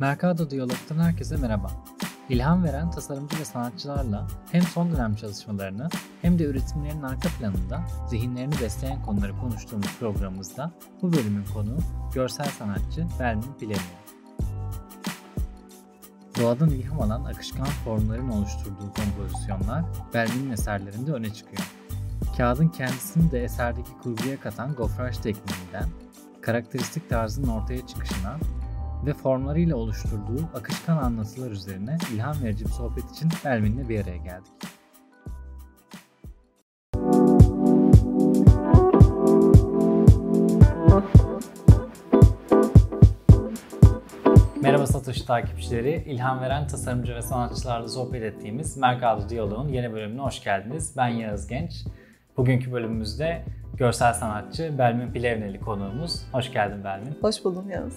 Mercado Diyalog'tan herkese merhaba. İlham veren tasarımcı ve sanatçılarla hem son dönem çalışmalarını hem de üretimlerinin arka planında zihinlerini besleyen konuları konuştuğumuz programımızda bu bölümün konuğu görsel sanatçı Belmin Pilevni. Doğadan ilham alan akışkan formların oluşturduğu kompozisyonlar Belmin'in eserlerinde öne çıkıyor. Kağıdın kendisini de eserdeki kurguya katan gofraj tekniğinden, karakteristik tarzının ortaya çıkışına ve formlarıyla oluşturduğu akışkan anlatılar üzerine ilham verici bir sohbet için Belmin'le bir araya geldik. Merhaba Satoshi takipçileri. İlham veren tasarımcı ve sanatçılarla sohbet ettiğimiz Mercado Diyalog'un yeni bölümüne hoş geldiniz. Ben Yağız Genç. Bugünkü bölümümüzde görsel sanatçı Belmin Pilevneli konuğumuz. Hoş geldin Belmin. Hoş buldum Yağız.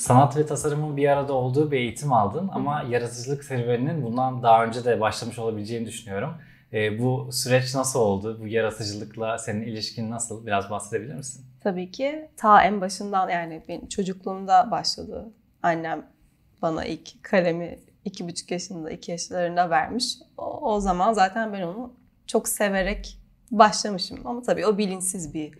Sanat ve tasarımın bir arada olduğu bir eğitim aldın ama yaratıcılık serüveninin bundan daha önce de başlamış olabileceğini düşünüyorum. E, bu süreç nasıl oldu? Bu yaratıcılıkla senin ilişkin nasıl? Biraz bahsedebilir misin? Tabii ki. Ta en başından yani benim çocukluğumda başladı. Annem bana ilk kalemi iki buçuk yaşında, iki yaşlarında vermiş. O, o zaman zaten ben onu çok severek başlamışım. Ama tabii o bilinçsiz bir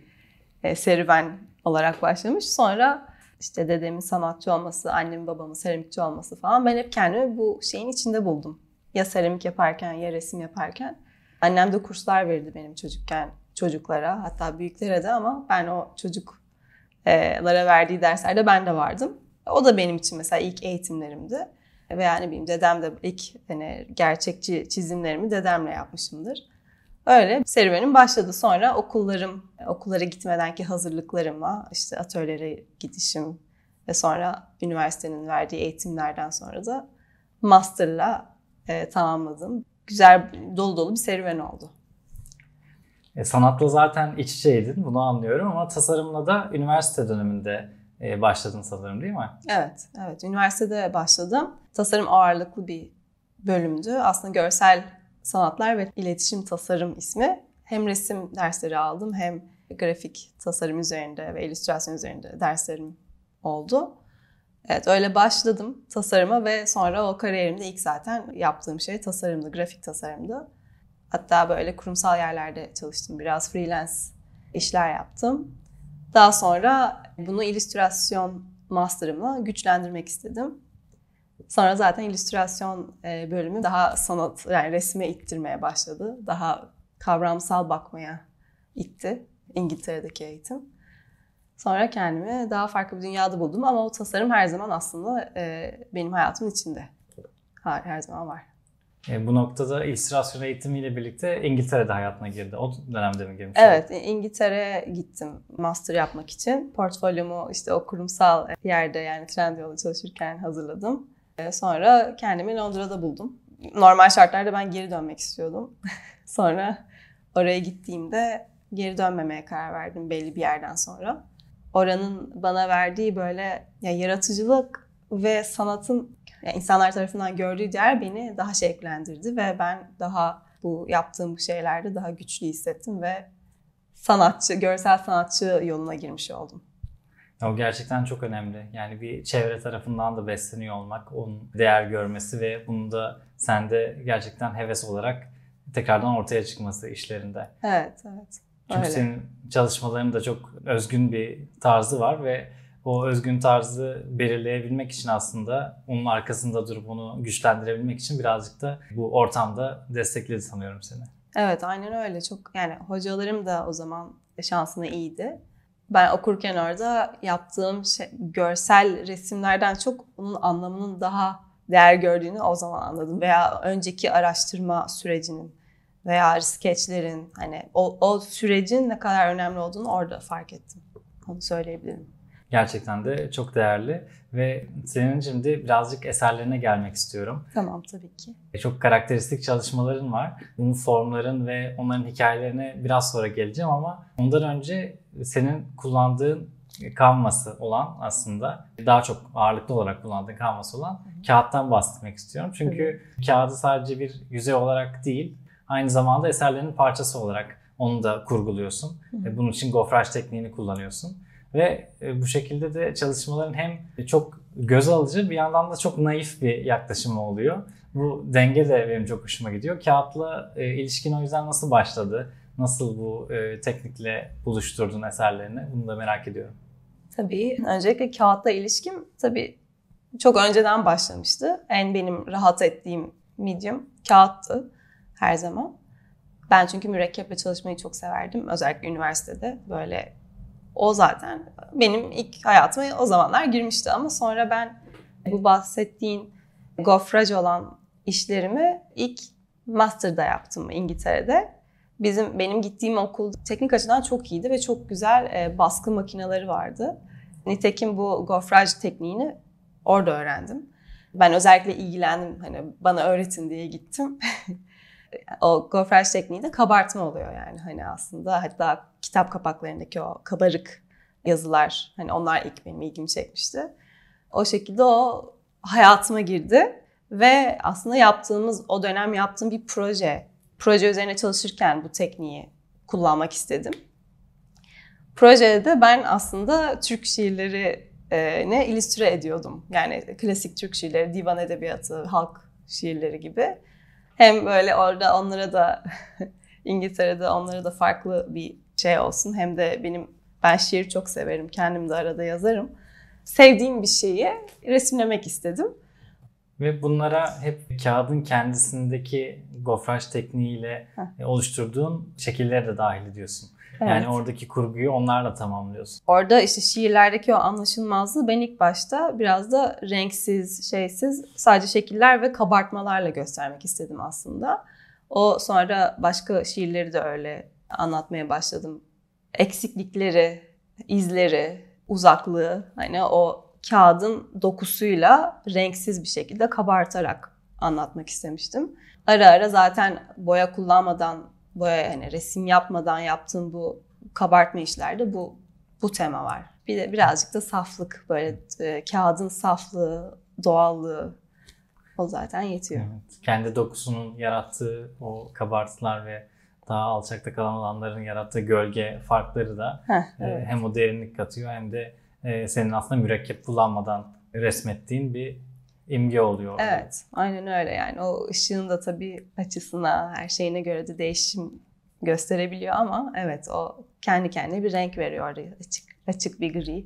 e, serüven olarak başlamış. Sonra işte dedemin sanatçı olması, annemin babamın seramikçi olması falan ben hep kendimi bu şeyin içinde buldum. Ya seramik yaparken ya resim yaparken. Annem de kurslar verirdi benim çocukken çocuklara hatta büyüklere de ama ben o çocuklara verdiği derslerde ben de vardım. O da benim için mesela ilk eğitimlerimdi. Ve yani benim dedem de ilk hani gerçekçi çizimlerimi dedemle yapmışımdır. Öyle serüvenim başladı. Sonra okullarım, okullara gitmedenki hazırlıklarımla işte atölyelere gidişim ve sonra üniversitenin verdiği eğitimlerden sonra da master'la e, tamamladım. Güzel, dolu dolu bir serüven oldu. E, sanatla zaten iç içeydin, bunu anlıyorum ama tasarımla da üniversite döneminde e, başladın sanırım değil mi? Evet, evet. Üniversitede başladım. Tasarım ağırlıklı bir bölümdü. Aslında görsel sanatlar ve iletişim tasarım ismi. Hem resim dersleri aldım hem grafik tasarım üzerinde ve illüstrasyon üzerinde derslerim oldu. Evet öyle başladım tasarıma ve sonra o kariyerimde ilk zaten yaptığım şey tasarımdı, grafik tasarımdı. Hatta böyle kurumsal yerlerde çalıştım. Biraz freelance işler yaptım. Daha sonra bunu illüstrasyon master'ımla güçlendirmek istedim. Sonra zaten illüstrasyon e, bölümü daha sanat, yani resme ittirmeye başladı. Daha kavramsal bakmaya itti İngiltere'deki eğitim. Sonra kendimi daha farklı bir dünyada buldum ama o tasarım her zaman aslında e, benim hayatımın içinde. Her, her zaman var. E, bu noktada illüstrasyon eğitimiyle birlikte İngiltere'de hayatına girdi. O dönemde mi girmiş? Evet, İngiltere'ye gittim master yapmak için. Portfolyomu işte o kurumsal yerde yani Trendyol'da çalışırken hazırladım. E, sonra kendimi Londra'da buldum. Normal şartlarda ben geri dönmek istiyordum. sonra oraya gittiğimde geri dönmemeye karar verdim belli bir yerden sonra. Oranın bana verdiği böyle ya yaratıcılık ve sanatın yani insanlar tarafından gördüğü değer beni daha şevklendirdi ve ben daha bu yaptığım şeylerde daha güçlü hissettim ve sanatçı, görsel sanatçı yoluna girmiş oldum. O gerçekten çok önemli. Yani bir çevre tarafından da besleniyor olmak, onun değer görmesi ve bunu da sende gerçekten heves olarak tekrardan ortaya çıkması işlerinde. Evet, evet. Çünkü Öyle. senin çalışmaların da çok özgün bir tarzı var ve o özgün tarzı belirleyebilmek için aslında onun arkasında durup onu güçlendirebilmek için birazcık da bu ortamda destekledi sanıyorum seni. Evet, aynen öyle. Çok yani hocalarım da o zaman şansına iyiydi. Ben okurken orada yaptığım şey, görsel resimlerden çok onun anlamının daha değer gördüğünü o zaman anladım. Veya önceki araştırma sürecinin veya skeçlerin hani o, o sürecin ne kadar önemli olduğunu orada fark ettim. Onu söyleyebilirim. Gerçekten de çok değerli ve senin şimdi birazcık eserlerine gelmek istiyorum. Tamam tabii ki. Çok karakteristik çalışmaların var. Bunun formların ve onların hikayelerine biraz sonra geleceğim ama ondan önce senin kullandığın kanvası olan aslında daha çok ağırlıklı olarak kullandığın kanvası olan kağıttan bahsetmek istiyorum. Çünkü kağıdı sadece bir yüzey olarak değil, aynı zamanda eserlerin parçası olarak onu da kurguluyorsun. Hı hı. Bunun için gofraj tekniğini kullanıyorsun. Ve e, bu şekilde de çalışmaların hem çok göz alıcı bir yandan da çok naif bir yaklaşımı oluyor. Bu denge de benim çok hoşuma gidiyor. Kağıtla e, ilişkin o yüzden nasıl başladı? Nasıl bu e, teknikle buluşturdun eserlerini? Bunu da merak ediyorum. Tabii. Öncelikle kağıtla ilişkim tabii çok önceden başlamıştı. En benim rahat ettiğim medium kağıttı her zaman. Ben çünkü mürekkeple çalışmayı çok severdim. Özellikle üniversitede böyle o zaten benim ilk hayatıma o zamanlar girmişti ama sonra ben bu bahsettiğin gofraj olan işlerimi ilk master'da yaptım İngiltere'de. Bizim benim gittiğim okul teknik açıdan çok iyiydi ve çok güzel e, baskı makineleri vardı. Nitekim bu gofraj tekniğini orada öğrendim. Ben özellikle ilgilendim hani bana öğretin diye gittim. o gofraj tekniği de kabartma oluyor yani hani aslında hatta kitap kapaklarındaki o kabarık yazılar hani onlar ilk benim ilgimi çekmişti. O şekilde o hayatıma girdi ve aslında yaptığımız o dönem yaptığım bir proje. Proje üzerine çalışırken bu tekniği kullanmak istedim. Projede de ben aslında Türk şiirleri ne illüstre ediyordum. Yani klasik Türk şiirleri, divan edebiyatı, halk şiirleri gibi. Hem böyle orada onlara da İngiltere'de onlara da farklı bir şey olsun. Hem de benim ben şiir çok severim. Kendim de arada yazarım. Sevdiğim bir şeyi resimlemek istedim. Ve bunlara hep kağıdın kendisindeki gofraj tekniğiyle Heh. oluşturduğun şekilleri de dahil ediyorsun. Evet. Yani oradaki kurguyu onlarla tamamlıyorsun. Orada işte şiirlerdeki o anlaşılmazlığı ben ilk başta biraz da renksiz, şeysiz sadece şekiller ve kabartmalarla göstermek istedim aslında. O sonra başka şiirleri de öyle anlatmaya başladım. Eksiklikleri, izleri, uzaklığı hani o kağıdın dokusuyla renksiz bir şekilde kabartarak anlatmak istemiştim. Ara ara zaten boya kullanmadan boya hani resim yapmadan yaptığım bu kabartma işlerde bu bu tema var. Bir de birazcık da saflık böyle e, kağıdın saflığı, doğallığı o zaten yetiyor. Evet. Kendi dokusunun yarattığı o kabartılar ve daha alçakta kalan alanların yarattığı gölge farkları da Heh, e, evet. hem o derinlik katıyor hem de e, senin aslında mürekkep kullanmadan resmettiğin bir imge oluyor. Orada. Evet, aynen öyle yani. O ışığın da tabii açısına, her şeyine göre de değişim gösterebiliyor ama evet o kendi kendine bir renk veriyor oraya açık, açık bir gri.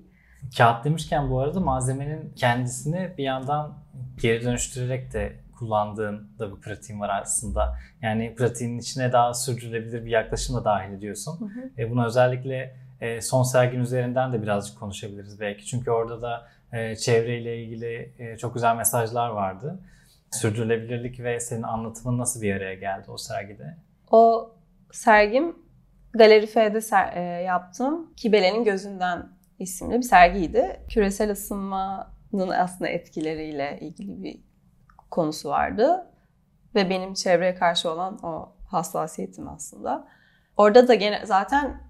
Kağıt demişken bu arada malzemenin kendisini bir yandan geri dönüştürerek de kullandığın da bir pratiğin var aslında. Yani pratiğin içine daha sürdürülebilir bir yaklaşım da dahil ediyorsun. Hı hı. E, bunu özellikle e, son sergin üzerinden de birazcık konuşabiliriz belki. Çünkü orada da e, çevreyle ilgili e, çok güzel mesajlar vardı. Sürdürülebilirlik ve senin anlatımın nasıl bir araya geldi o sergide? O sergim Galeri F'de ser, e, yaptım. Kibele'nin Gözünden isimli bir sergiydi. Küresel ısınmanın aslında etkileriyle ilgili bir konusu vardı. Ve benim çevreye karşı olan o hassasiyetim aslında. Orada da gene zaten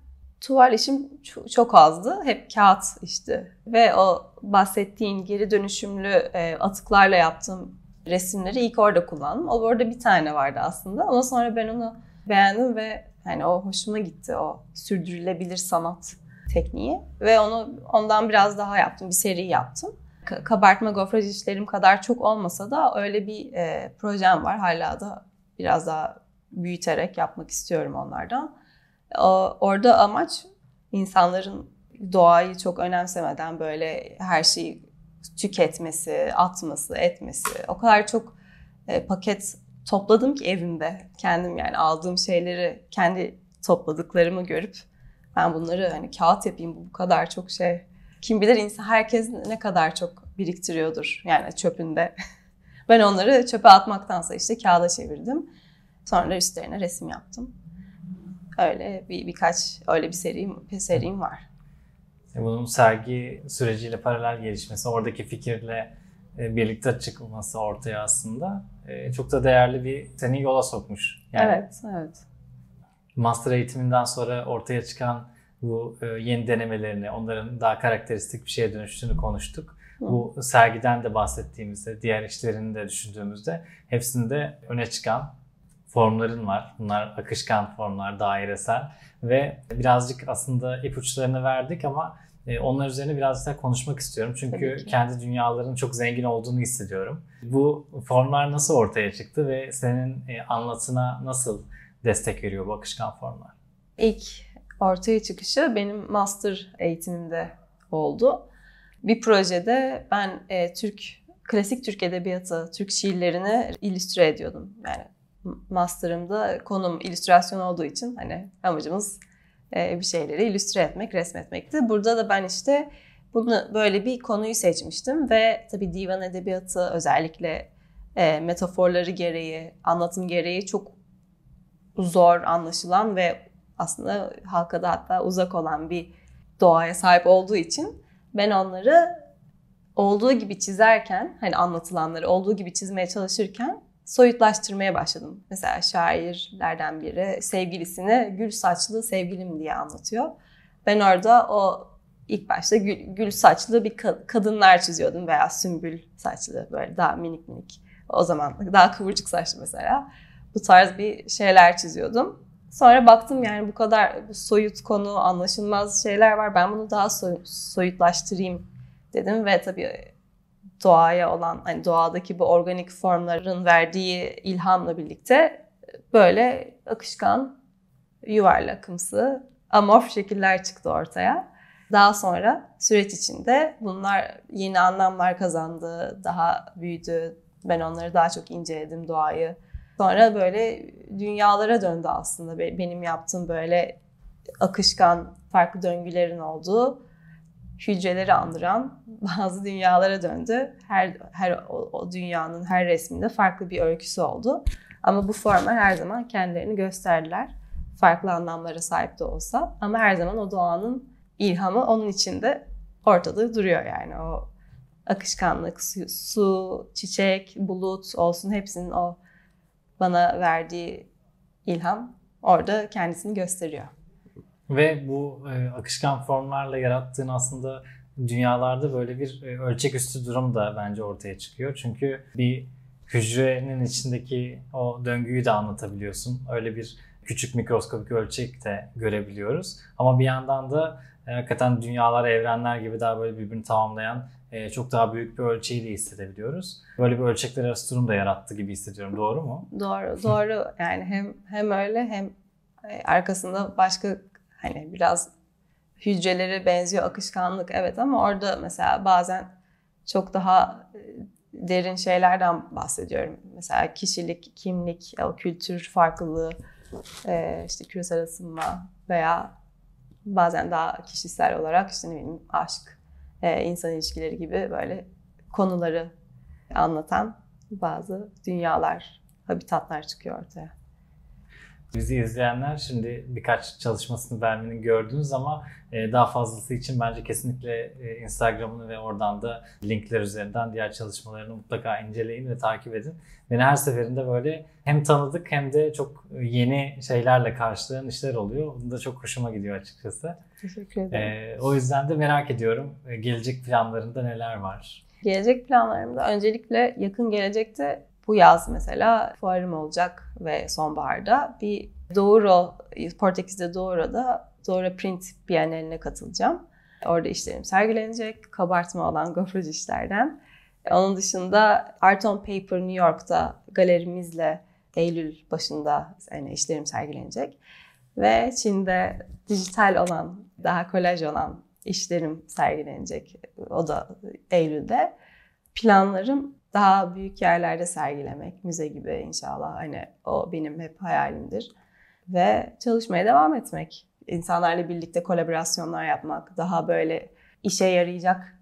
tuval işim çok azdı. Hep kağıt işte. Ve o bahsettiğin geri dönüşümlü e, atıklarla yaptığım resimleri ilk orada kullandım. O orada bir tane vardı aslında. Ama sonra ben onu beğendim ve hani o hoşuma gitti o sürdürülebilir sanat tekniği ve onu ondan biraz daha yaptım. Bir seri yaptım. Kabartma gofraj işlerim kadar çok olmasa da öyle bir e, projem var. Hala da biraz daha büyüterek yapmak istiyorum onlardan. Orada amaç insanların doğayı çok önemsemeden böyle her şeyi tüketmesi, atması, etmesi. O kadar çok e, paket topladım ki evimde. Kendim yani aldığım şeyleri kendi topladıklarımı görüp ben bunları hani kağıt yapayım bu kadar çok şey. Kim bilir insan herkes ne kadar çok biriktiriyordur yani çöpünde. ben onları çöpe atmaktansa işte kağıda çevirdim. Sonra üstlerine resim yaptım. Öyle bir birkaç öyle bir serim, bir serim var. E, bunun sergi süreciyle paralel gelişmesi, oradaki fikirle e, birlikte çıkması ortaya aslında e, çok da değerli bir seni yola sokmuş. Yani evet, evet. Master eğitiminden sonra ortaya çıkan bu yeni denemelerini, onların daha karakteristik bir şeye dönüştüğünü konuştuk. Hı. Bu sergiden de bahsettiğimizde, diğer işlerini de düşündüğümüzde hepsinde öne çıkan formların var. Bunlar akışkan formlar, dairesel ve birazcık aslında ipuçlarını verdik ama E, onlar üzerine biraz daha konuşmak istiyorum. Çünkü kendi dünyalarının çok zengin olduğunu hissediyorum. Bu formlar nasıl ortaya çıktı ve senin e, anlatına nasıl destek veriyor bu akışkan formlar? İlk ortaya çıkışı benim master eğitimimde oldu. Bir projede ben e, Türk klasik Türk edebiyatı, Türk şiirlerini illüstre ediyordum. Yani master'ımda konum illüstrasyon olduğu için hani amacımız e, bir şeyleri illüstre etmek, resmetmekti. Burada da ben işte bunu böyle bir konuyu seçmiştim ve tabii divan edebiyatı özellikle e, metaforları gereği, anlatım gereği çok zor anlaşılan ve aslında halka da hatta uzak olan bir doğaya sahip olduğu için ben onları olduğu gibi çizerken hani anlatılanları olduğu gibi çizmeye çalışırken soyutlaştırmaya başladım. Mesela şairlerden biri sevgilisini gül saçlı sevgilim diye anlatıyor. Ben orada o ilk başta gül, gül saçlı bir kadınlar çiziyordum veya sümbül saçlı böyle daha minik minik. O zaman daha kıvırcık saçlı mesela. Bu tarz bir şeyler çiziyordum. Sonra baktım yani bu kadar soyut konu, anlaşılmaz şeyler var. Ben bunu daha soyutlaştırayım dedim ve tabii doğaya olan hani doğadaki bu organik formların verdiği ilhamla birlikte böyle akışkan, yuvarlakımsı, amorf şekiller çıktı ortaya. Daha sonra süreç içinde bunlar yeni anlamlar kazandı, daha büyüdü. Ben onları daha çok inceledim doğayı. Sonra böyle dünyalara döndü aslında benim yaptığım böyle akışkan farklı döngülerin olduğu hücreleri andıran bazı dünyalara döndü. Her her o, o dünyanın her resminde farklı bir öyküsü oldu. Ama bu formlar her zaman kendilerini gösterdiler. Farklı anlamlara sahip de olsa ama her zaman o doğanın ilhamı onun içinde ortada duruyor yani o akışkanlık, su, su, çiçek, bulut olsun hepsinin o bana verdiği ilham orada kendisini gösteriyor. Ve bu e, akışkan formlarla yarattığın aslında dünyalarda böyle bir e, ölçek üstü durum da bence ortaya çıkıyor. Çünkü bir hücrenin içindeki o döngüyü de anlatabiliyorsun. Öyle bir küçük mikroskopik ölçek de görebiliyoruz. Ama bir yandan da e, hakikaten dünyalar, evrenler gibi daha böyle birbirini tamamlayan e, çok daha büyük bir ölçeği de hissedebiliyoruz. Böyle bir ölçekler arası durum da yarattı gibi hissediyorum. Doğru mu? Doğru, doğru. Yani hem hem öyle hem e, arkasında başka hani biraz hücreleri benziyor akışkanlık evet ama orada mesela bazen çok daha e, derin şeylerden bahsediyorum. Mesela kişilik, kimlik, kültür farklılığı, e, işte küresel ısınma veya bazen daha kişisel olarak işte ne bileyim aşk, e, insan ilişkileri gibi böyle konuları anlatan bazı dünyalar, habitatlar çıkıyor ortaya. Bizi izleyenler şimdi birkaç çalışmasını vermenin gördünüz ama e, daha fazlası için bence kesinlikle e, Instagram'ını ve oradan da linkler üzerinden diğer çalışmalarını mutlaka inceleyin ve takip edin. Beni her seferinde böyle hem tanıdık hem de çok yeni şeylerle karşılayan işler oluyor. Bu da çok hoşuma gidiyor açıkçası. Teşekkür ederim. E, o yüzden de merak ediyorum gelecek planlarında neler var? Gelecek planlarımda öncelikle yakın gelecekte bu yaz mesela fuarım olacak ve sonbaharda bir Douro, Portekiz'de Douro'da Douro Print Biennaline katılacağım. Orada işlerim sergilenecek. Kabartma olan gofroj işlerden. Onun dışında Art on Paper New York'ta galerimizle Eylül başında yani işlerim sergilenecek. Ve Çin'de dijital olan, daha kolaj olan işlerim sergilenecek. O da Eylül'de. Planlarım daha büyük yerlerde sergilemek, müze gibi inşallah. Hani o benim hep hayalimdir. Ve çalışmaya devam etmek. İnsanlarla birlikte kolaborasyonlar yapmak, daha böyle işe yarayacak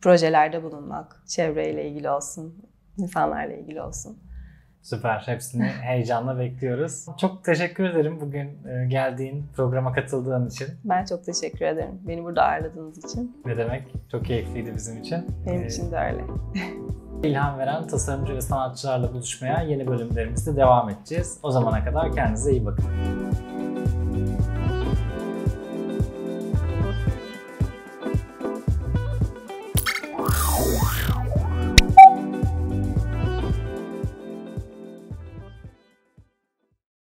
projelerde bulunmak, çevreyle ilgili olsun, insanlarla ilgili olsun. Süper. Hepsini heyecanla bekliyoruz. Çok teşekkür ederim bugün e, geldiğin, programa katıldığın için. Ben çok teşekkür ederim. Beni burada ağırladığınız için. Ne demek? Çok keyifliydi bizim için. Benim ee, için de öyle. İlham veren tasarımcı ve sanatçılarla buluşmaya yeni bölümlerimizde devam edeceğiz. O zamana kadar kendinize iyi bakın.